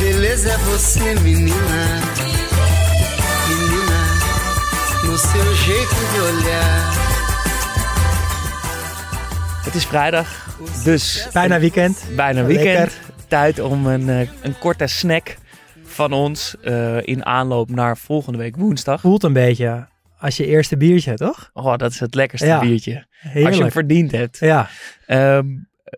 Beleza é você, menina. Menina, no seu jeito de olhar. Het is vrijdag, dus Bijna weekend. bijna Lekker. weekend. Tijd om een, eh, een korte snack van ons eh, in aanloop naar volgende week woensdag. Voelt een beetje als je eerste biertje, toch? Oh, dat is het lekkerste Ja. biertje. Als je hem verdiend hebt. Ja, Ehm,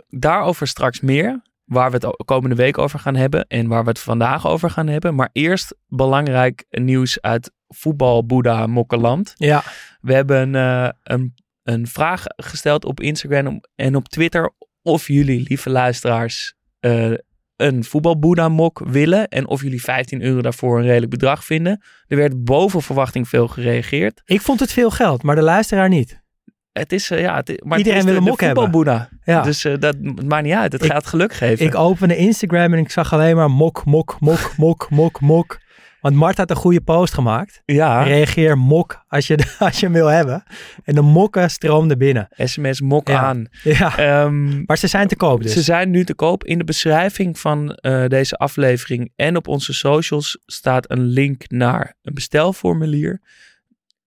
daarover straks meer. Waar we het komende week over gaan hebben. En waar we het vandaag over gaan hebben. Maar eerst belangrijk nieuws uit voetbal Boeddha Mokkeland. ja. We hebben eh, een, een vraag gesteld op Instagram en op Twitter. Of jullie, lieve luisteraars, eh, een voetbalboeddha mok willen. En of jullie 15 euro daarvoor een redelijk bedrag vinden. Er werd boven verwachting veel gereageerd. Ik vond het veel geld, maar de luisteraar niet. Het is, eh, ja, het, maar Iedereen het is wil de, mok hebben. Ja. Dus eh, dat maakt niet uit. Het Ik- gaat geluk geven. Ik opende Instagram en ik zag alleen maar mok, mok, mok, mok, mok, mok. Want Mart had een goede post gemaakt. ja, Reageer mok als je, als je hem wil hebben. En de mokken stroomden binnen. sms mok Ja. aan. Ja, Ehm, maar ze zijn te koop dus. Ze zijn nu te koop. In de beschrijving van eh, deze aflevering en op onze socials staat een link naar een bestelformulier.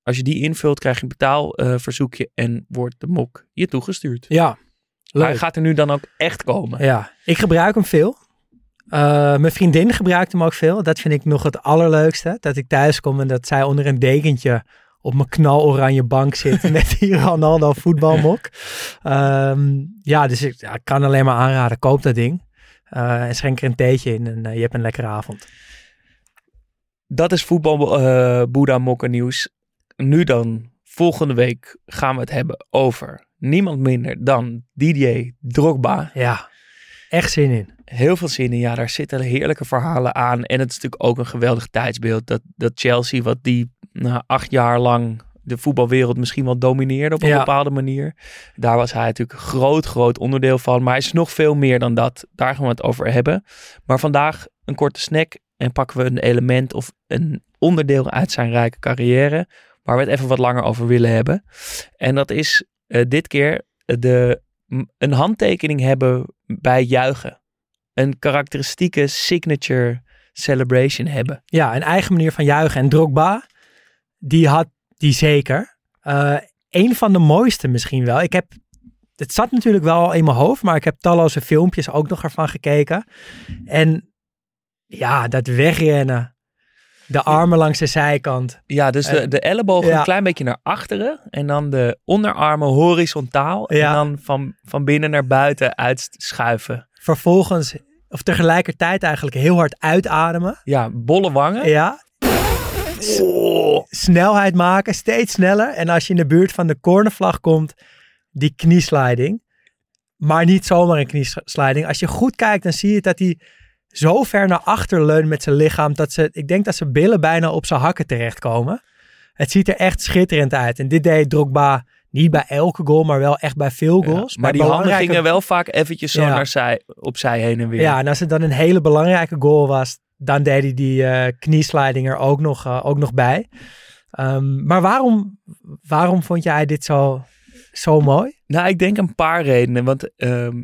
Als je die invult, krijg je een betaalverzoekje en wordt de mok je toegestuurd. Ja, Hij gaat er nu dan ook echt komen. Ja, ik gebruik hem veel. Eh, mijn vriendin gebruikt hem ook veel. Dat vind ik nog het allerleukste. Dat ik thuis kom en dat zij onder een dekentje op mijn knaloranje bank zit met die Ronaldo voetbalmok. Ehm, ja, dus ik, ja, ik kan alleen maar aanraden. Koop dat ding. Eh, en schenk er een theetje in en eh, je hebt een lekkere avond. Dat is voetbal eh Boeddha Mokken nieuws. Nu dan, volgende week gaan we het hebben over niemand minder dan Didier Drogba. Ja, echt zin in. Heel veel zin in. Ja, daar zitten heerlijke verhalen aan. En het is natuurlijk ook een geweldig tijdsbeeld. Dat, dat Chelsea, wat die nou, acht jaar lang de voetbalwereld misschien wel domineerde op een Ja. bepaalde manier. Daar was hij natuurlijk groot, groot onderdeel van. Maar hij is nog veel meer dan dat. Daar gaan we het over hebben. Maar vandaag een korte snack. En pakken we een element of een onderdeel uit zijn rijke carrière. Waar we het even wat langer over willen hebben. En dat is eh, dit keer de, m- een handtekening hebben bij juichen een karakteristieke signature celebration hebben. Ja, een eigen manier van juichen. En Drogba, die had die zeker. Eh een van de mooiste misschien wel. Ik heb, het zat natuurlijk wel in mijn hoofd, maar ik heb talloze filmpjes ook nog ervan gekeken. En ja, dat wegrennen. De armen langs de zijkant. Ja, dus de, En- de ellebogen ja. een klein beetje naar achteren. En dan de onderarmen horizontaal. En dan van, van binnen naar buiten uitschuiven. Vervolgens, of tegelijkertijd eigenlijk heel hard uitademen. Ja, bolle wangen. Ja. S- Snelheid maken, steeds sneller. En als je in de buurt van de cornervlag komt, die kniesliding. Maar niet zomaar een kniesliding. Als je goed kijkt, dan zie je dat hij zo ver naar achter leunt met zijn lichaam. Dat ze, ik denk dat zijn billen bijna op zijn hakken terechtkomen. Het ziet er echt schitterend uit. En dit deed Drogba niet bij elke goal, maar wel echt bij veel Ja, goals. maar Bij die handen gingen wel vaak eventjes zo Ja. naar zij, opzij heen en weer. Ja, en als het dan een hele belangrijke goal was, dan deed hij die eh kniesliding er ook nog, eh, ook nog bij. Ehm, maar waarom, waarom vond jij dit zo, zo mooi? Nou, ik denk een paar redenen. Want ehm,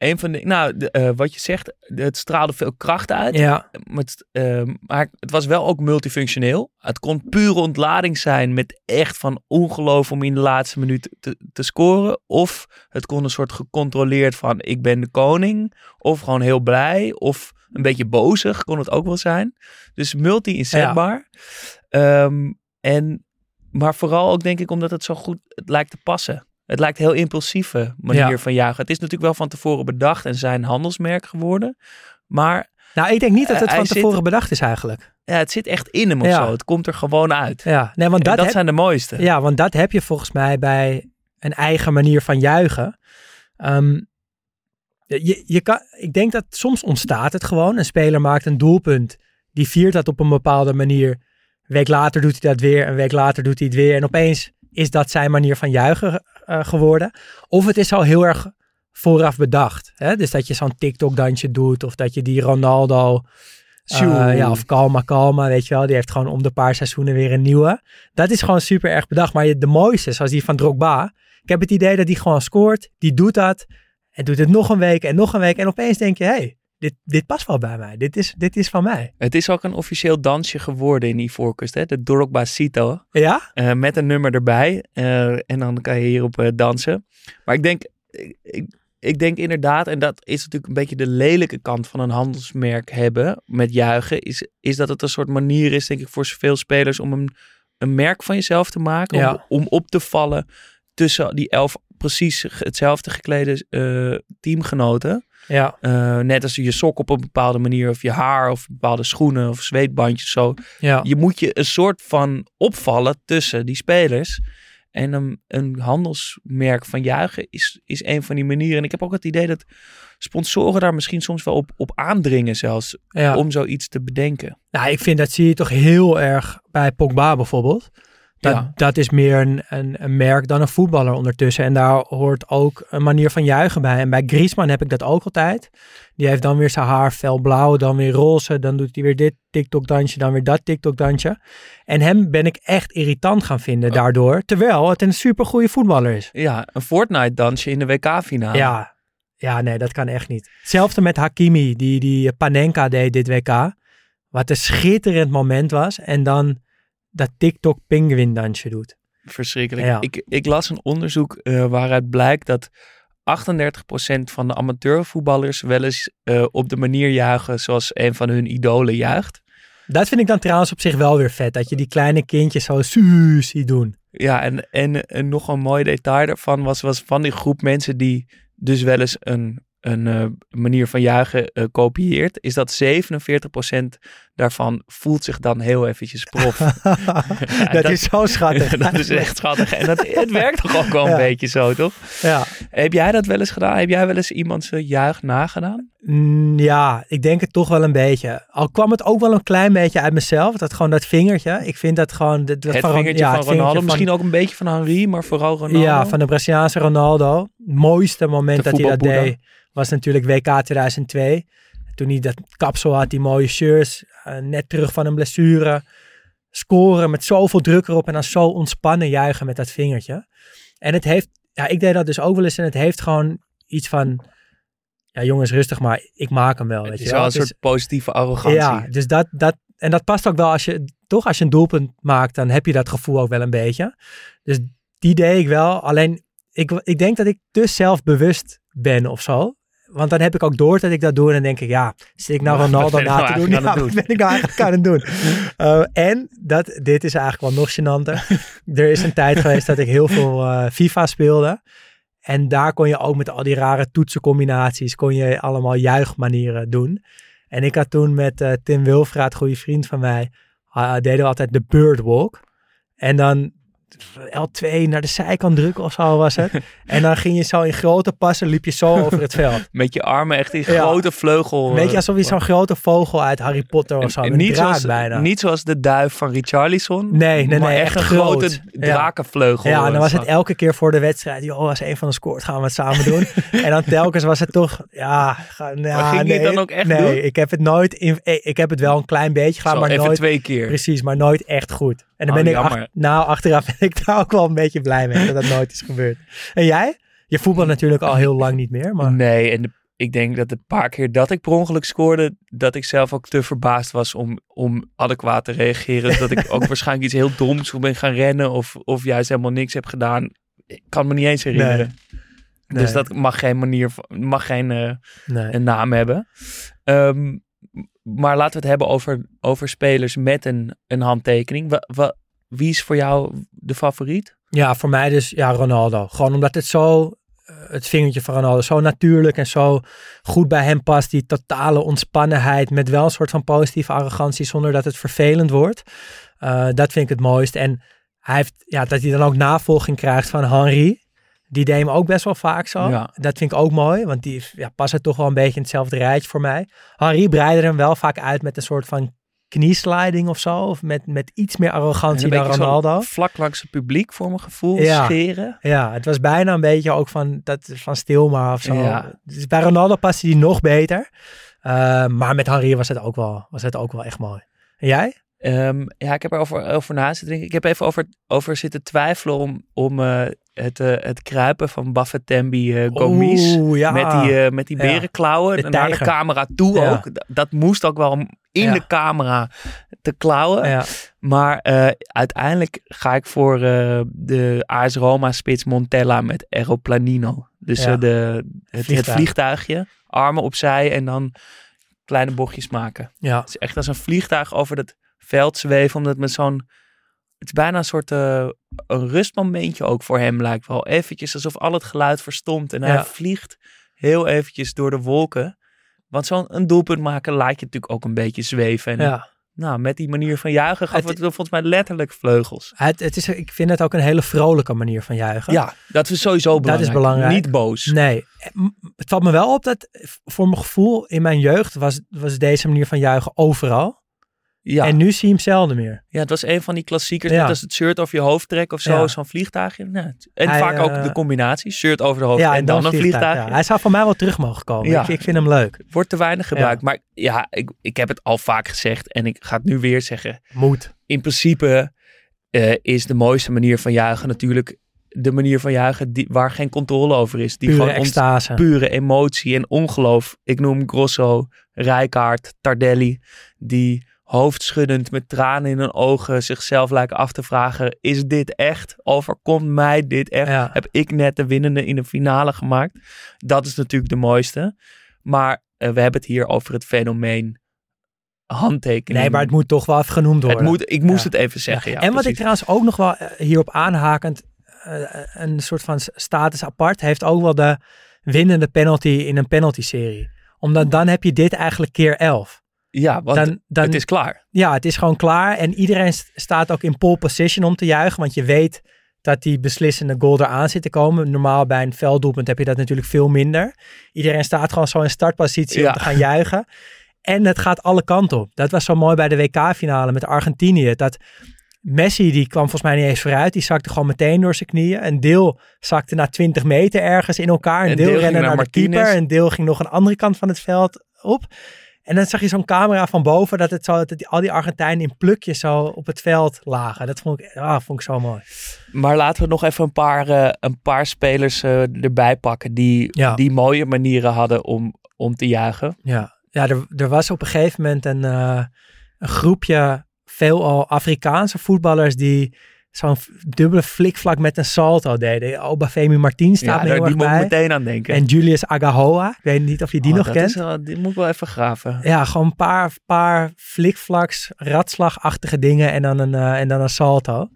een van de, nou, de, eh, wat je zegt, het straalde veel kracht uit. Ja, Maar het, ehm, maar het was wel ook multifunctioneel. Het kon pure ontlading zijn met echt van ongeloof om in de laatste minuut te, te scoren. Of het kon een soort gecontroleerd van ik ben de koning. Of gewoon heel blij. Of Een beetje bozig kon het ook wel zijn. Dus multi-inzetbaar. Ehm, en, maar vooral ook denk ik omdat het zo goed het lijkt te passen. Het lijkt een heel impulsieve manier Ja. van juichen. Het is natuurlijk wel van tevoren bedacht en zijn handelsmerk geworden. Maar Nou, ik denk niet dat Eh, het van zit- tevoren bedacht is eigenlijk. ja, het zit echt in hem of Ja. zo. Het komt er gewoon uit. Ja, nee, want dat, dat heb- zijn de mooiste. ja, want dat heb je volgens mij bij een eigen manier van juichen. Ehm, je, je kan, ik denk dat soms ontstaat het gewoon. Een speler maakt een doelpunt. Die viert dat op een bepaalde manier. Een week later doet hij dat weer. Een week later doet hij het weer. En opeens is dat zijn manier van juichen geworden. Of het is al heel erg vooraf bedacht. Hè? Dus dat je zo'n TikTok-dansje doet. Of dat je die Ronaldo... eh, Tjoe. ja, of Kalma Kalma, weet je wel. Die heeft gewoon om de paar seizoenen weer een nieuwe. Dat is gewoon super erg bedacht. Maar de mooiste, zoals die van Drogba. Ik heb het idee dat die gewoon scoort. Die doet dat. En doet het nog een week en nog een week. En opeens denk je, hé, hey, dit, dit past wel bij mij. Dit is, dit is van mij. Het is ook een officieel dansje geworden in Ivoorkust. Hè? De Drogba Cito. Ja? Eh, met een nummer erbij. Eh, en dan kan je hierop eh, dansen. Maar ik denk, ik, ik denk inderdaad, en dat is natuurlijk een beetje de lelijke kant van een handelsmerk hebben met juichen, is, is dat het een soort manier is, denk ik, voor veel spelers om een, een merk van jezelf te maken. Om, Ja. om op te vallen tussen die elf precies hetzelfde geklede teamgenoten. Ja. Eh, net als je sok op een bepaalde manier, of je haar, of bepaalde schoenen, of zweetbandjes zo Ja. je moet je een soort van opvallen tussen die spelers. En een, een handelsmerk van juichen is, is een van die manieren. En ik heb ook het idee dat sponsoren daar misschien soms wel op, op aandringen zelfs. ja. Om zoiets te bedenken. Nou, ik vind dat zie je toch heel erg bij Pogba bijvoorbeeld. Dat, Ja. dat is meer een, een, een merk dan een voetballer ondertussen. En daar hoort ook een manier van juichen bij. En bij Griezmann heb ik dat ook altijd. Die heeft dan weer zijn haar fel blauw, dan weer roze. Dan doet hij weer dit TikTok-dansje, dan weer dat TikTok-dansje. En hem ben ik echt irritant gaan vinden daardoor. Terwijl het een supergoeie voetballer is. Ja, een Fortnite-dansje in de WK-finale. Ja, ja, nee, dat kan echt niet. Hetzelfde met Hakimi, die, die Panenka deed dit WK. Wat een schitterend moment was. En dan dat TikTok pinguïn dansje doet. Verschrikkelijk. Ja. Ik, ik las een onderzoek eh, waaruit blijkt dat 38% van de amateurvoetballers wel eens eh, op de manier juichen zoals een van hun idolen juicht. Dat vind ik dan trouwens op zich wel weer vet. Dat je die kleine kindjes zo su ziet doen. Ja, en, en, en nog een mooi detail daarvan was, was van die groep mensen die dus wel eens een, een eh, manier van juichen eh, kopieert, is dat 47% daarvan voelt zich dan heel eventjes prof. dat, dat- is zo schattig. dat is echt schattig. En dat, het werkt toch ook wel een Ja. beetje zo, toch? Ja. Heb jij dat wel eens gedaan? Heb jij wel eens iemand zijn juich nagedaan? Ja, ik denk het toch wel een beetje. Al kwam het ook wel een klein beetje uit mezelf. Dat gewoon dat vingertje. Ik vind dat gewoon... Dat, dat het van- vingertje ja, van Ronaldo, vingertje van- misschien ook een beetje van Henri, maar vooral Ronaldo. Ja, van de Braziliaanse Ronaldo. Het mooiste moment De dat hij dat deed was natuurlijk WK 2002. Toen hij dat kapsel had, die mooie shirts, eh, net terug van een blessure. Scoren met zoveel druk erop en dan zo ontspannen juichen met dat vingertje. En het heeft, ja, ik deed dat dus ook wel eens en het heeft gewoon iets van, ja jongens rustig maar, ik maak hem wel. Het weet is je wel een is- soort positieve arrogantie. ja, dus dat, dat, en dat past ook wel als je, toch als je een doelpunt maakt, dan heb je dat gevoel ook wel een beetje. Dus die deed ik wel. Alleen, ik, ik denk dat ik te zelfbewust ben of zo. Want dan heb ik ook door dat ik dat doe en dan denk ik, ja, zit ik nou Wat Ronaldo je nou na te doen? Ja, wat ben ik nou eigenlijk aan het doen? Eh, en, dat, dit is eigenlijk wel nog gênanter. er is een tijd geweest dat ik heel veel eh, FIFA speelde. En daar kon je ook met al die rare toetsencombinaties, kon je allemaal juichmanieren doen. En ik had toen met eh, Tim Wilfraat, goede vriend van mij, deden we altijd de birdwalk. En dan L2 naar de zijkant drukken of zo was het. en dan ging je zo in grote passen, liep je zo over het veld. Met je armen echt in Ja. grote vleugel. Beetje eh, alsof je zo'n grote vogel uit Harry Potter of zo, en niet, zoals, bijna. niet zoals de duif van Richarlison. Nee, nee, maar nee, echt echt een groot. grote drakenvleugel. Ja, en dan was het zat. elke keer voor de wedstrijd. Joh, als een van de scoort, gaan we het samen doen. en dan telkens was het toch, ja, ga, Maar ging je het nee, dan ook echt nee, doen? ik heb het nooit, in, eh, ik heb het wel een klein beetje gedaan, Zo, maar even nooit, twee keer. precies, maar nooit echt goed. En dan Oh, ben ik, ach- nou, achteraf ben ik daar ook wel een beetje blij mee dat dat nooit is gebeurd. En jij? Je voetbal natuurlijk al heel lang niet meer, maar Nee, en de- ik denk dat de paar keer dat ik per ongeluk scoorde, dat ik zelf ook te verbaasd was om, om adequaat te reageren. dat ik ook waarschijnlijk iets heel doms ben gaan rennen of, of juist helemaal niks heb gedaan. Ik kan me niet eens herinneren. Nee. Dus dat mag geen manier, mag geen eh, nee. een naam hebben. Ehm, maar laten we het hebben over, over spelers met een, een handtekening. Wie is voor jou de favoriet? Ja, voor mij dus ja, Ronaldo. Gewoon omdat het zo, eh, het vingertje van Ronaldo, zo natuurlijk en zo goed bij hem past. Die totale ontspannenheid met wel een soort van positieve arrogantie zonder dat het vervelend wordt. Eh, dat vind ik het mooist. En hij heeft, ja, dat hij dan ook navolging krijgt van Henry. Die deed hem ook best wel vaak zo. Ja. Dat vind ik ook mooi, want die ja, past het toch wel een beetje in hetzelfde rijtje voor mij. Henry breidde hem wel vaak uit met een soort van kniesliding of zo. Of met, met iets meer arrogantie dan Ronaldo. Vlak langs het publiek voor mijn gevoel Ja. scheren. Ja, het was bijna een beetje ook van, dat, van Stilma of zo. Ja. Dus bij Ronaldo paste die nog beter. Uh, maar met Henry was het ook wel, was het ook wel echt mooi. En jij? Um, ja, ik heb erover over na zitten denken. Ik heb even over, over zitten twijfelen om, om uh, het, uh, het kruipen van Bafetembi uh, Gomis. Oeh, ja. Met die, met die berenklauwen De naar de camera toe Ja. ook. Dat, dat moest ook wel om in de camera te klauwen. Maar eh, uiteindelijk ga ik voor eh, de AS Roma spits Montella met Aeroplanino. Dus eh, de, het, het Vliegtuig. vliegtuigje, armen opzij en dan kleine bochtjes maken. ja. Het is echt als een vliegtuig over het veld zweven, omdat het met zo'n... Het is bijna een soort eh, een rustmomentje ook voor hem lijkt wel. Eventjes alsof al het geluid verstomt en hij vliegt heel eventjes door de wolken. Want zo'n doelpunt maken laat je natuurlijk ook een beetje zweven. En ja. nou, met die manier van juichen gaf Het- het, volgens mij letterlijk vleugels. Het, het is, ik vind het ook een hele vrolijke manier van juichen. Ja, dat is sowieso Dat belangrijk. is belangrijk. Niet boos. Nee, het valt me wel op dat voor mijn gevoel in mijn jeugd was, was deze manier van juichen overal. Ja. En nu zie je hem zelden meer. ja, het was een van die klassiekers. Ja. Net als het shirt over je hoofd trekken of zo. Ja. Zo'n vliegtuigje. Nou, en Hij, vaak ook eh, de combinatie. Shirt over de hoofd en, dan, een vliegtuigje. ja. Hij zou voor mij wel terug mogen komen. Ja. Ik, ik vind hem leuk. Wordt te weinig gebruikt. Maar ja, ik, ik heb het al vaak gezegd. En ik ga het nu weer zeggen. Moet. In principe eh, is de mooiste manier van juichen natuurlijk de manier van juichen die, waar geen controle over is. Die Pure gewoon extase. pure emotie en ongeloof. Ik noem Grosso, Rijkaard, Tardelli, die hoofdschuddend met tranen in hun ogen zichzelf lijken af te vragen: is dit echt? Overkomt mij dit echt? Ja. Heb ik net de winnende in de finale gemaakt? Dat is natuurlijk de mooiste. Maar eh, we hebben het hier over het fenomeen handtekening. Nee, maar het moet toch wel even genoemd worden. Het moet, ik moest Ja. het even zeggen. Ja, en wat ik trouwens ook nog wel eh, hierop aanhakend, eh, een soort van status apart, heeft ook wel de winnende penalty in een penalty-serie. Omdat dan heb je dit eigenlijk keer 11. Ja, want Dan, dan, het is klaar. Ja, het is gewoon klaar. En iedereen st- staat ook in pole position om te juichen. Want je weet dat die beslissende goal eraan zit te komen. Normaal bij een velddoelpunt heb je dat natuurlijk veel minder. Iedereen staat gewoon zo in startpositie Ja. om te gaan juichen. En het gaat alle kanten op. Dat was zo mooi bij de WK-finale met Argentinië. Dat Messi, die kwam volgens mij niet eens vooruit. Die zakte gewoon meteen door zijn knieën. Een deel zakte na 20 meter ergens in elkaar. Een deel, deel ging rende naar naar, de keeper. Een deel ging nog een andere kant van het veld op. En dan zag je zo'n camera van boven dat, het zo, dat die, al die Argentijnen in plukjes zo op het veld lagen. Dat vond ik, ah, vond ik zo mooi. Maar laten we nog even een paar, eh, een paar spelers eh, erbij pakken die, Ja. die mooie manieren hadden om, om te juichen. Ja, ja er, er was op een gegeven moment een, eh, een groepje veelal Afrikaanse voetballers die zo'n dubbele flikvlak met een salto deden. Obafemi Martin staat Ja, me die moet ik meteen aan denken. En Julius Agahoa. Ik weet niet of je die Oh, nog dat kent. is wel- die moet ik wel even graven. Ja, gewoon een paar, paar flikvlaks, ratslagachtige dingen en dan, een, eh, en dan een salto.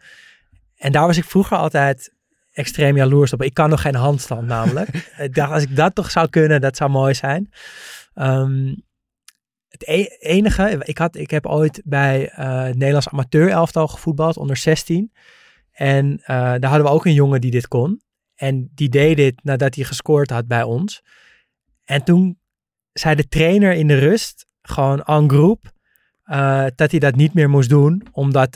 En daar was ik vroeger altijd extreem jaloers op. Ik kan nog geen handstand namelijk. ik dacht, als ik dat toch zou kunnen, dat zou mooi zijn. Ehm, het e- enige, ik, had, ik heb ooit bij eh, het Nederlands amateur elftal gevoetbald, onder 16. En eh, daar hadden we ook een jongen die dit kon. En die deed dit nadat hij gescoord had bij ons. En toen zei de trainer in de rust, gewoon en groep, eh, dat hij dat niet meer moest doen. Omdat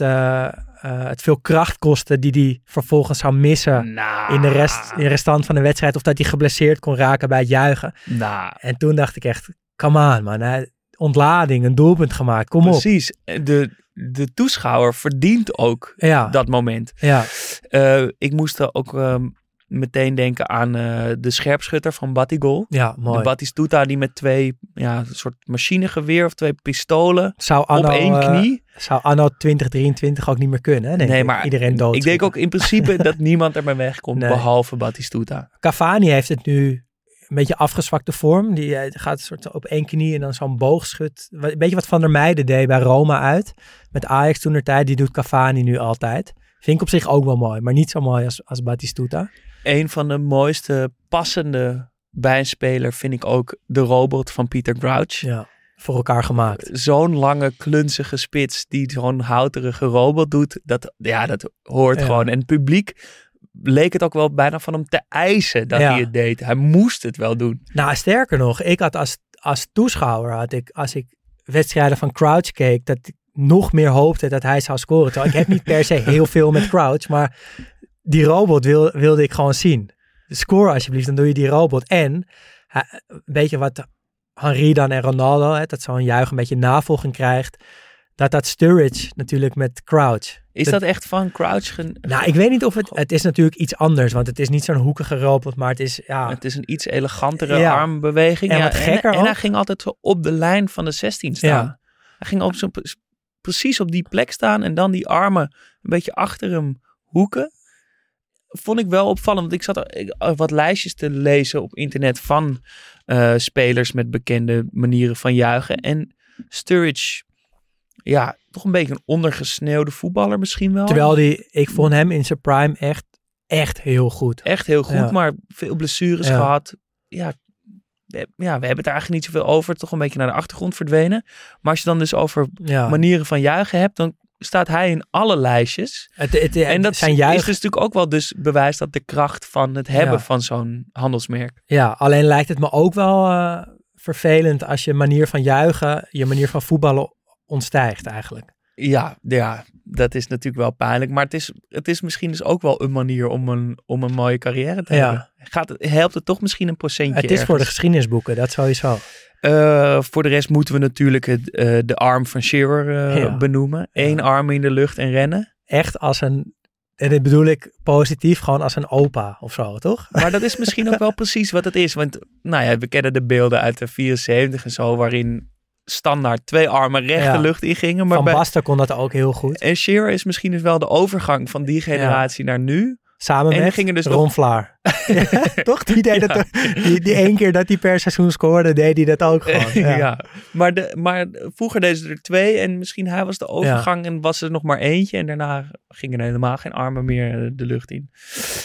het veel kracht kostte die hij vervolgens zou missen Nou, in de, rest, in de restant van de wedstrijd. Of dat hij geblesseerd kon raken bij het juichen. nou, En toen dacht ik echt, come on man. Ontlading, een doelpunt gemaakt, kom op. precies. De, de toeschouwer verdient ook Ja, dat moment. ja, Eh, ik moest er ook ehm, meteen denken aan eh, de scherpschutter van Batigol. ja, De mooi. Batistuta die met twee, ja, een soort machinegeweer of twee pistolen Zou anno, op één eh, knie. zou anno 2023 ook niet meer kunnen, denk nee, ik. maar Iedereen dood. ik denk ook in principe dat niemand er mee wegkomt Nee. behalve Batistuta. Cavani heeft het nu een beetje afgezwakte vorm. Die eh, gaat soort op één knie en dan zo'n boog schudt. Een beetje wat Van der Meijden deed bij Roma uit. Met Ajax toen tijd. Die doet Cavani nu altijd. Vind ik op zich ook wel mooi. Maar niet zo mooi als, als Batistuta. Een van de mooiste passende bij een speler vind ik ook de robot van Peter Crouch. Ja, voor elkaar gemaakt. Zo'n lange, klunzige spits die zo'n houterige robot doet. Dat, ja, dat hoort Ja. gewoon. En het publiek leek het ook wel bijna van hem te eisen dat Ja. hij het deed. Hij moest het wel doen. Nou, sterker nog. Ik had als, als toeschouwer, had ik, als ik wedstrijden van Crouch keek, dat ik nog meer hoopte dat hij zou scoren. Terwijl ik heb niet per se heel veel met Crouch, maar die robot wil, wilde ik gewoon zien. Score alsjeblieft, dan doe je die robot. En een beetje wat Henri dan en Ronaldo, hè, dat zo'n juich een beetje navolging krijgt. Dat dat Sturridge natuurlijk met Crouch. Is Dat- dat, echt van Crouch? gen- Nou, ik weet niet of het... Het is natuurlijk iets anders, want het is niet zo'n hoekige robot, maar het is... Ja, Het is een iets elegantere Ja. armbeweging. En ja, wat gekker en, en hij ging altijd zo op de lijn van de 16 staan. Ja. Hij ging op zo'n pre- precies op die plek staan en dan die armen een beetje achter hem hoeken. Vond ik wel opvallend, want ik zat er- ik- wat lijstjes te lezen op internet van eh, spelers met bekende manieren van juichen. En Sturridge, ja, toch een beetje een ondergesneeuwde voetballer misschien wel. Terwijl die, ik vond hem in zijn prime echt, echt heel goed. Echt heel goed, Ja. maar veel blessures Ja. gehad. Ja we, ja, we hebben het er eigenlijk niet zoveel over. Toch een beetje naar de achtergrond verdwenen. Maar als je dan dus over Ja. manieren van juichen hebt, dan staat hij in alle lijstjes. Het, het, en dat zijn is juich, dus natuurlijk ook wel dus bewijs dat de kracht van het hebben van zo'n handelsmerk. Ja, alleen lijkt het me ook wel eh, vervelend als je manier van juichen, je manier van voetballen ontstijgt eigenlijk. Ja, ja, dat is natuurlijk wel pijnlijk. Maar het is, het is misschien dus ook wel een manier om een, om een mooie carrière te Ja. hebben. Gaat het, helpt het toch misschien een procentje het is voor de geschiedenisboeken, dat sowieso. Eh, voor de rest moeten we natuurlijk het, eh, de arm van Shearer eh, Ja. benoemen. Eén arm in de lucht en rennen. Echt als een, en dit bedoel ik positief, gewoon als een opa of zo, toch? Maar dat is misschien ook wel precies wat het is. Want nou ja, we kennen de beelden uit de 74 en zo, waarin standaard twee armen recht Ja. de lucht in gingen. Maar Van bij, Basten kon dat ook heel goed. en Shearer is misschien dus wel de overgang van die generatie naar nu. Samen En met gingen dus Ron nog- Vlaar. Ja, toch? Die, deed Ja. dat, die, die één keer dat hij per seizoen scoorde, deed hij dat ook gewoon. Ja. Ja. Maar, de, maar vroeger deden ze er twee en misschien hij was de overgang en was er nog maar eentje. En daarna gingen er helemaal geen armen meer eh, de lucht in.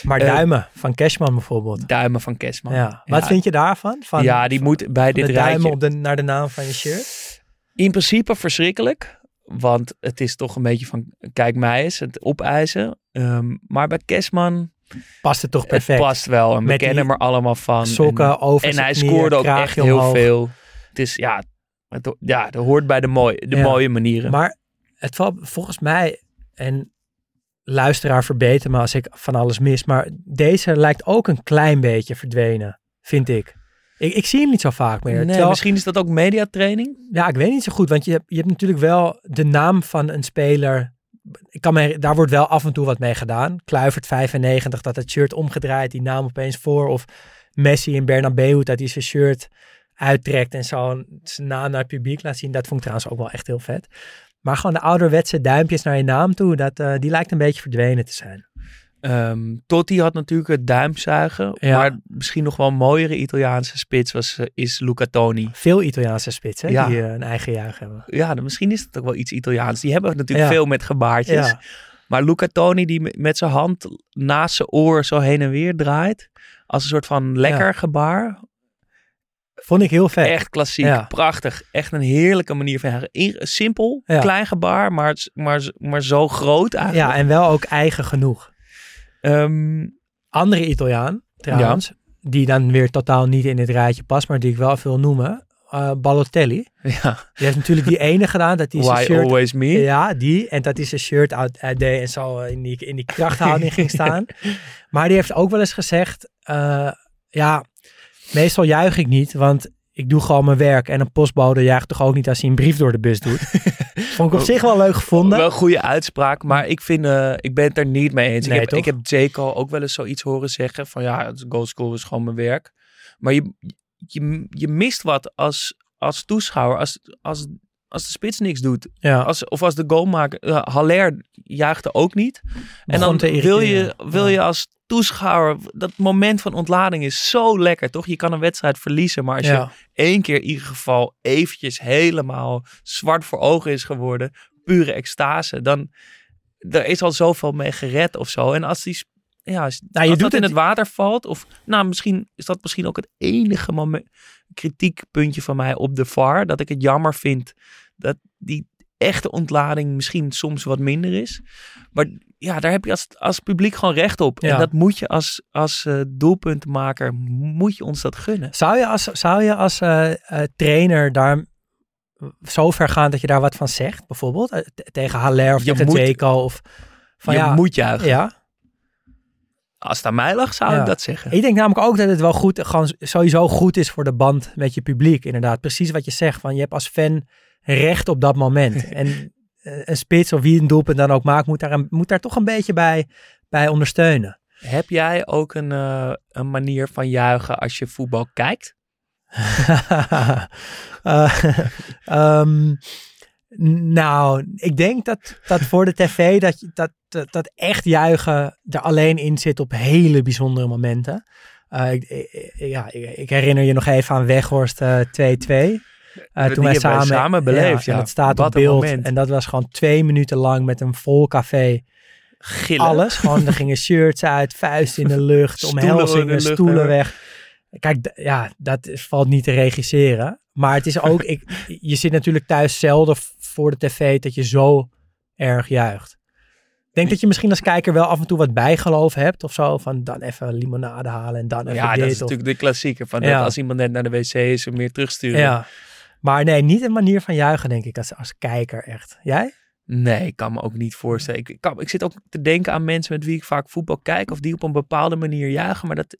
Maar Eh, duimen van Cashman bijvoorbeeld. Duimen van. Ja. Wat vind je daarvan? Van, ja, die moet bij de dit duimen rijtje... op de, naar de naam van je shirt? In principe verschrikkelijk. Want het is toch een beetje van, kijk mij eens, het opeisen. Ehm, maar bij Kesman, Past het toch het perfect? past wel. En we kennen er allemaal van. Sokken en, over en zijn hij scoorde ook echt heel omhoog. veel. Het is, ja, het, ja, dat hoort bij de, mooie, de Ja. mooie manieren. Maar het valt volgens mij, en luisteraar verbeter me als ik van alles mis, maar deze lijkt ook een klein beetje verdwenen, vind ik. Ik, ik zie hem niet zo vaak meer. nee, Terwijl- misschien is dat ook mediatraining. Ja, ik weet niet zo goed, want je hebt, je hebt natuurlijk wel de naam van een speler. Ik kan me, daar wordt wel af en toe wat mee gedaan. Kluivert 95, dat het shirt omgedraaid, die naam opeens voor. Of Messi in Bernabeu, dat hij zijn shirt uittrekt en zo zijn naam naar het publiek laat zien. Dat vond ik trouwens ook wel echt heel vet. Maar gewoon de ouderwetse duimpjes naar je naam toe, dat, eh, die lijkt een beetje verdwenen te zijn. Ehm Totti had natuurlijk het duimzuigen. Ja. Maar misschien nog wel een mooiere Italiaanse spits was, eh, is Luca Toni. Veel Italiaanse spitsen Ja. die eh, een eigen juich hebben. Ja, dan misschien is het ook wel iets Italiaans. Die hebben natuurlijk Ja. veel met gebaartjes. Maar Luca Toni die met- zijn hand naast zijn oor zo heen en weer draait. Als een soort van lekker gebaar. vond ik heel vet. Echt klassiek, Ja. prachtig. Echt een heerlijke manier van Simpel, Ja. klein gebaar, maar, maar, maar zo groot eigenlijk. Ja, en wel ook eigen genoeg. Ehm, andere Italiaan, trouwens, die dan weer totaal niet in dit rijtje past, maar die ik wel wil noemen, eh Balotelli. ja. Die heeft natuurlijk die ene gedaan, dat hij zijn Why shirt... always me? Ja, die. En dat hij zijn shirt uit, uitdeed en zo in die, in die krachthouding ging staan. Maar die heeft ook wel eens gezegd, eh, ja, meestal juich ik niet, want ik doe gewoon mijn werk. En een postbode juicht toch ook niet als hij een brief door de bus doet. Vond ik op zich wel leuk gevonden. Wel een goede uitspraak, maar ik, vind, eh, ik ben het er niet mee eens. Nee, ik, heb, ik heb Jaco ook wel eens zoiets horen zeggen van ja, het goal school is gewoon mijn werk. Maar je, je, je mist wat als, als toeschouwer, als, als, als de spits niks doet. Ja. Als, of als de goalmaker, uh, Haller juichte ook niet. En dan wil je, wil je als toeschouwer, dat moment van ontlading is zo lekker, toch? Je kan een wedstrijd verliezen, maar als je Ja. één keer in ieder geval eventjes helemaal zwart voor ogen is geworden, pure extase, dan er is al zoveel mee gered of zo. En als die ja, als, Nou, je als doet dat in het- het water valt, of nou, misschien is dat misschien ook het enige moment, kritiekpuntje van mij op de VAR, dat ik het jammer vind dat die echte ontlading misschien soms wat minder is. Maar ja, daar heb je als, als publiek gewoon recht op. Ja. En dat moet je als, als doelpuntenmaker, moet je ons dat gunnen. Zou je als, zou je als eh, eh, trainer daar zo ver gaan dat je daar wat van zegt? Bijvoorbeeld tegen Haller of Je tegen moet- of... Van, je ja, moet juichen. Ja, Als het aan mij lag, zou Ja. ik dat zeggen. ik denk namelijk ook dat het wel goed, gewoon sowieso goed is voor de band met je publiek. Inderdaad, precies wat je zegt. Van, je hebt als fan recht op dat moment. en eh, een spits of wie een doelpunt dan ook maakt, moet daar, een, moet daar toch een beetje bij, bij ondersteunen. Heb jij ook een, eh, een manier van juichen als je voetbal kijkt? Eh, ehm, nou, ik denk dat, dat voor de tv dat, dat, dat, dat echt juichen er alleen in zit op hele bijzondere momenten. Ik, ja, ik, ik herinner je nog even aan Weghorst eh, 2-2. Eh, toen wij samen, samen beleefd, ja. Het staat Wat op beeld. moment. En dat was gewoon twee minuten lang met een vol café. Gillen. Alles. Gewoon, er gingen shirts uit, vuist in de lucht, omhelzingen, lucht, stoelen hè? weg. Kijk, ja, dat is- valt niet te regisseren. Maar het is ook, ik, je zit natuurlijk thuis zelden voor de tv dat je zo erg juicht. Ik denk dat je misschien als kijker wel af en toe wat bijgeloof hebt of zo. Van dan even limonade halen en dan even Ja, dit. dat is of- natuurlijk de klassieker. Van Ja. dat als iemand net naar de wc is, hem meer terugsturen. ja. Maar nee, niet een manier van juichen denk ik als, als kijker echt. Jij? Nee, ik kan me ook niet voorstellen. Ik, ik, kan, ik zit ook te denken aan mensen met wie ik vaak voetbal kijk. Of die op een bepaalde manier juichen. Maar dat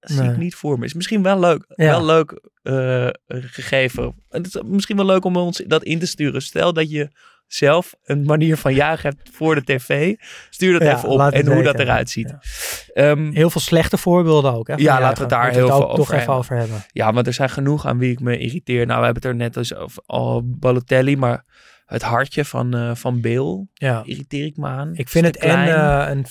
zie Nee. ik niet voor me. Is misschien wel leuk. Ja. Wel leuk eh, gegeven. En Het is misschien wel leuk om ons dat in te sturen. Stel dat je zelf een manier van juichen hebt voor de tv. Stuur dat Ja, even op. En hoe dat eruit ziet. Ja. Ehm, Heel veel slechte voorbeelden ook. Hè, Ja, laten we het daar heel het veel ook toch over even hebben. over hebben. Ja, want er zijn genoeg aan wie ik me irriteer. Nou, we hebben het er net dus over al Balotelli, maar het hartje van, eh van Bill Ja. irriteer ik me aan. Ik vind het Te en klein. eh, een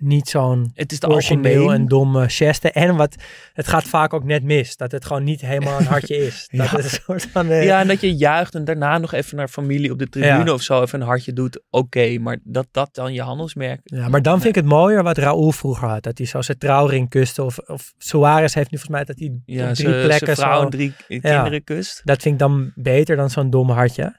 niet zo'n origineel algemeen. en domme geste. En wat, het gaat vaak ook net mis. Dat het gewoon niet helemaal een hartje is. Dat Ja. het een soort van... eh, Ja, en dat je juicht en daarna nog even naar familie op de tribune Ja. of zo even een hartje doet. Oké, maar dat dat dan je handelsmerk. Ja, maar dan vind ik het mooier wat Raúl vroeger had. Dat hij zo zijn trouwring kuste. Of, of Suarez heeft nu volgens mij dat hij Ja, drie zijn plekken vrouw zo... en drie kinderen kust. Dat vind ik dan beter dan zo'n dom hartje.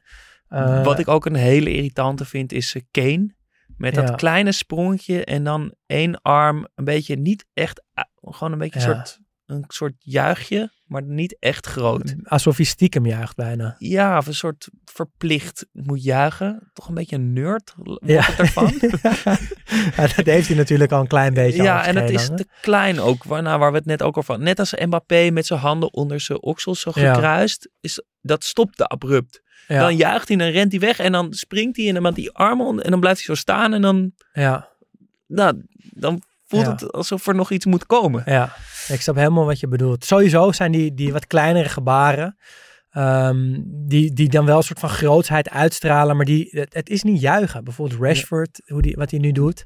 Eh, Wat ik ook een hele irritante vind is eh, Kane. Met dat Ja. kleine sprongetje en dan één arm een beetje niet echt, a- gewoon een beetje Ja. een, soort, een soort juichje, maar niet echt groot. Alsof hij stiekem juicht bijna. Ja, of een soort verplicht moet juichen. Toch een beetje een nerd, Ja. ervan. ja, dat heeft hij natuurlijk al een klein beetje ja, en het is te klein ook, waarna waar we het net ook over hadden. Net als Mbappé met zijn handen onder zijn oksels zo gekruist, is, dat stopte abrupt. Ja, Dan juicht hij, dan rent hij weg en dan springt hij en dan met die armen en dan blijft hij zo staan en dan, ja, nou, dan voelt Ja. het alsof er nog iets moet komen. ja, ik snap helemaal wat je bedoelt. Sowieso zijn die, die wat kleinere gebaren... ehm, die, die dan wel een soort van grootsheid uitstralen, maar die, het, het is niet juichen. Bijvoorbeeld Rashford, hoe die, wat hij nu doet.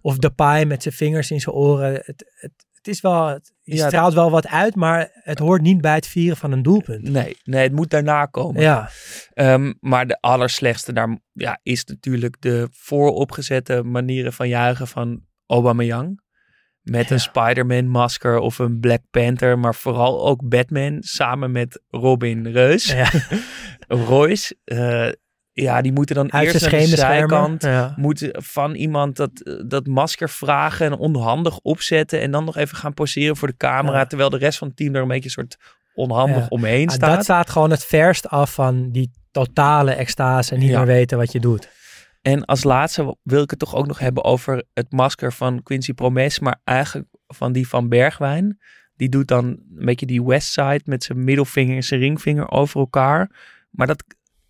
Of Depay met zijn vingers in zijn oren. Het, het, het is wel, het, Ja. straalt wel wat uit, maar het hoort niet bij het vieren van een doelpunt. Nee, nee, het moet daarna komen. Ja, Ehm, maar de allerslechtste daar ja, is natuurlijk de vooropgezette manieren van juichen van Aubameyang. Met Ja. een Spider-Man masker of een Black Panther, maar vooral ook Batman samen met Robin Reus. ja. Royce. Ja, die moeten dan uit eerst naar de zijkant. Ja. Moeten van iemand dat, dat masker vragen en onhandig opzetten. En dan nog even gaan poseren voor de camera. Ja. Terwijl de rest van het team er een beetje een soort onhandig Ja. omheen Ah, staat. dat staat gewoon het verst af van die totale extase en niet meer weten wat je doet. En als laatste wil ik het toch ook nog hebben over het masker van Quincy Promes, maar eigenlijk van die van Bergwijn. Die doet dan een beetje die Westside met zijn middelvinger en zijn ringvinger over elkaar. Maar dat,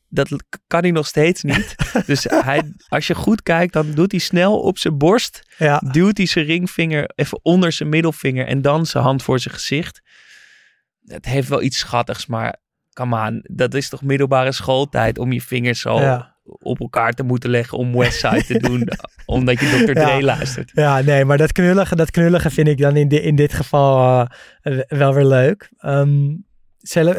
dat kan hij nog steeds niet. dus hij, als je goed kijkt, dan doet hij snel op zijn borst, Ja, duwt hij zijn ringvinger even onder zijn middelvinger en dan zijn hand voor zijn gezicht. Het heeft wel iets schattigs, maar come on, dat is toch middelbare schooltijd om je vingers zo Ja. op elkaar te moeten leggen om Westside te doen, omdat je Dr. Dre Ja. luistert. Ja, nee, maar dat knullige, dat knullige vind ik dan in, di- in dit geval eh, wel weer leuk. Cele-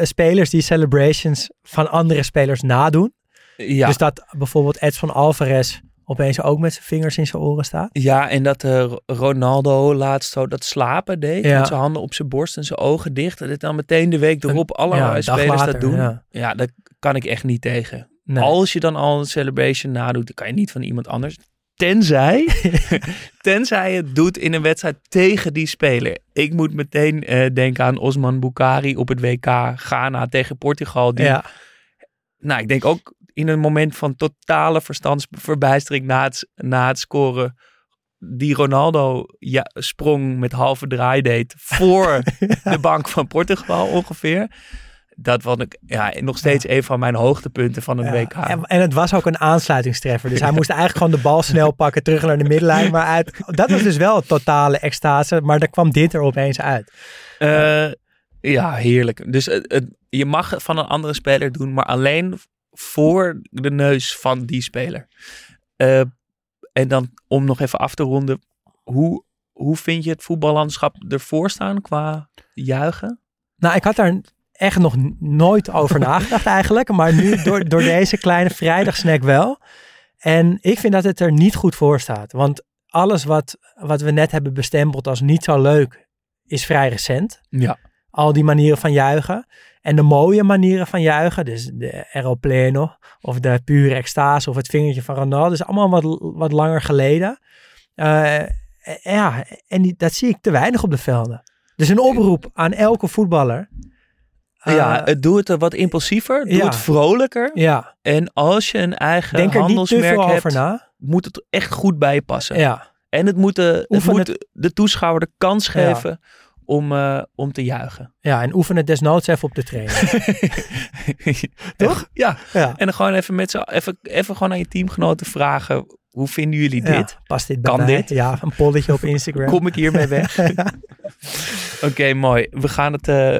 spelers die celebrations van andere spelers nadoen. Ja, Dus dat bijvoorbeeld Edson Alvarez opeens ook met zijn vingers in zijn oren staat. ja en dat eh, Ronaldo laatst zo dat slapen deed, Ja. met zijn handen op zijn borst en zijn ogen dicht. Dat dit dan meteen de week erop ja, dag spelers later, dat doen. ja. Ja. dat kan ik echt niet tegen. Nee. Als je dan al een celebration nadoet, dan kan je niet van iemand anders. Tenzij, tenzij het doet in een wedstrijd tegen die speler. Ik moet meteen eh, denken aan Osman Bukari op het WK Ghana tegen Portugal. Die, ja, Nou, ik denk ook in een moment van totale verstandsverbijstering na het, na het scoren. Die Ronaldo ja, sprong met halve draai deed voor de bank van Portugal ongeveer. Dat was ik ja, nog steeds een van mijn hoogtepunten van een ja. WK. En, en het was ook een aansluitingstreffer. Dus hij moest eigenlijk gewoon de bal snel pakken, terug naar de middenlijn. Maar uit, dat was dus wel een totale extase. Maar daar kwam dit er opeens uit. Eh, ja, heerlijk. Dus het, het- je mag het van een andere speler doen, maar alleen voor de neus van die speler. Eh, en dan om nog even af te ronden, hoe, hoe vind je het voetballandschap ervoor staan qua juichen? Nou, ik had daar echt nog nooit over nagedacht eigenlijk. Maar nu door, door deze kleine vrijdagsnack wel. En ik vind dat het er niet goed voor staat. Want alles wat, wat we net hebben bestempeld als niet zo leuk, is vrij recent. Ja. Al die manieren van juichen. En de mooie manieren van juichen, dus de aeroplano of de pure extase of het vingertje van Ronaldo, is allemaal wat, wat langer geleden. Eh, ja, en die, dat zie ik te weinig op de velden. Dus een oproep aan elke voetballer. Eh, ja, het doe het er wat impulsiever, doe ja. het vrolijker. ja, En als je een eigen denk er niet te handelsmerk veel hebt, over na. moet het echt goed bij je passen. Ja, En het moet, de, het de toeschouwer de kans geven om, eh, om te juichen. ja, en oefen het desnoods even op de trainer. Toch? Ja. Ja. En dan gewoon even met z'n even, even gewoon aan je teamgenoten vragen. Hoe vinden jullie dit? past dit bij Kan mij? dit? Ja, een polletje op Instagram. Kom ik hiermee weg? Oké, mooi. We gaan het eh,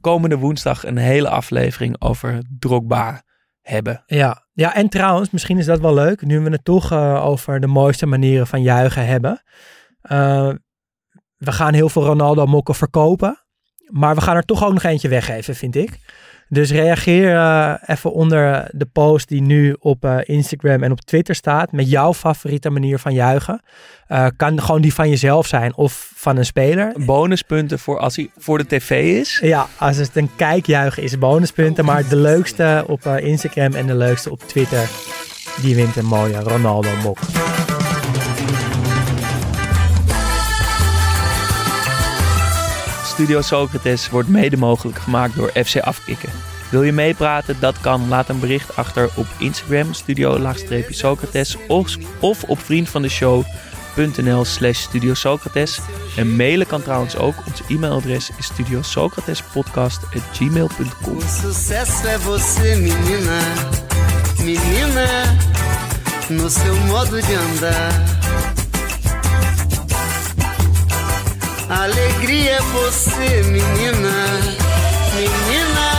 komende woensdag een hele aflevering over Drogba hebben. Ja. ja, en trouwens, misschien is dat wel leuk, nu we het toch eh, over de mooiste manieren van juichen hebben. Eh, we gaan heel veel Ronaldo mokken verkopen, maar we gaan er toch ook nog eentje weggeven, vind ik. Dus reageer eh, even onder de post die nu op eh, Instagram en op Twitter staat met jouw favoriete manier van juichen. Eh, kan gewoon die van jezelf zijn of van een speler. Bonuspunten voor als hij voor de tv is. Ja, als het een kijkjuichen is bonuspunten. Maar de leukste op Instagram en de leukste op Twitter, die wint een mooie Ronaldo Studio Socrates wordt mede mogelijk gemaakt door FC Afkikken. Wil je meepraten? Dat kan. Laat een bericht achter op Instagram, studio-socrates of, of op vriendvandeshow.nl slash Studio Socrates. En mailen kan trouwens ook. Ons e-mailadres is studiosocratespodcast.gmail.com menina, no seu modo de. Alegria é você, menina, menina,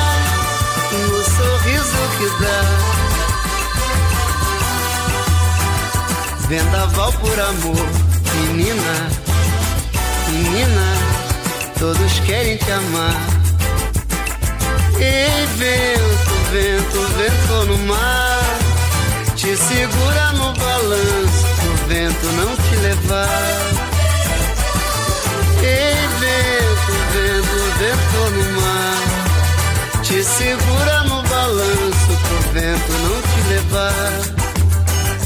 no sorriso que dá. Vendaval por amor, menina, menina, todos querem te amar. Ei, vento, vento, vento no mar, te segura no balanço, pro vento não te levar. Vento, vento, vento no mar, te segura no balanço, pro vento não te levar.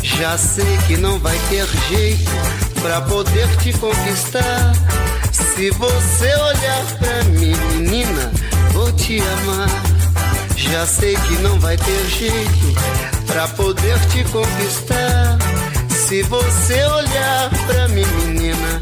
Já sei que não vai ter jeito pra poder te conquistar. Se você olhar pra mim, menina, vou te amar. Já sei que não vai ter jeito pra poder te conquistar. Se você olhar pra mim, menina,